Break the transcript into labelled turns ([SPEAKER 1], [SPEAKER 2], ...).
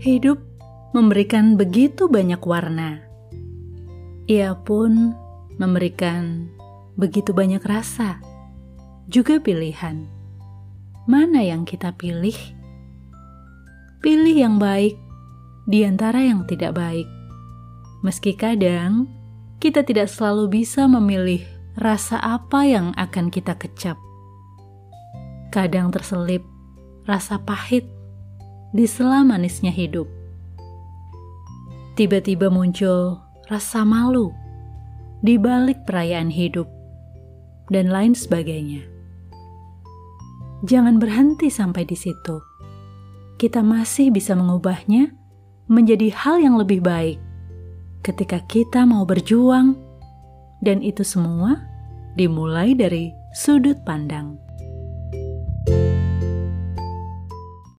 [SPEAKER 1] Hidup memberikan begitu banyak warna. Ia pun memberikan begitu banyak rasa, juga pilihan. Mana yang kita pilih? Pilih yang baik di antara yang tidak baik. Meski kadang kita tidak selalu bisa memilih rasa apa yang akan kita kecap. Kadang terselip rasa pahit di sela manisnya hidup. Tiba-tiba muncul rasa malu di balik perayaan hidup dan lain sebagainya. Jangan berhenti sampai di situ. Kita masih bisa mengubahnya menjadi hal yang lebih baik ketika kita mau berjuang, dan itu semua dimulai dari sudut pandang.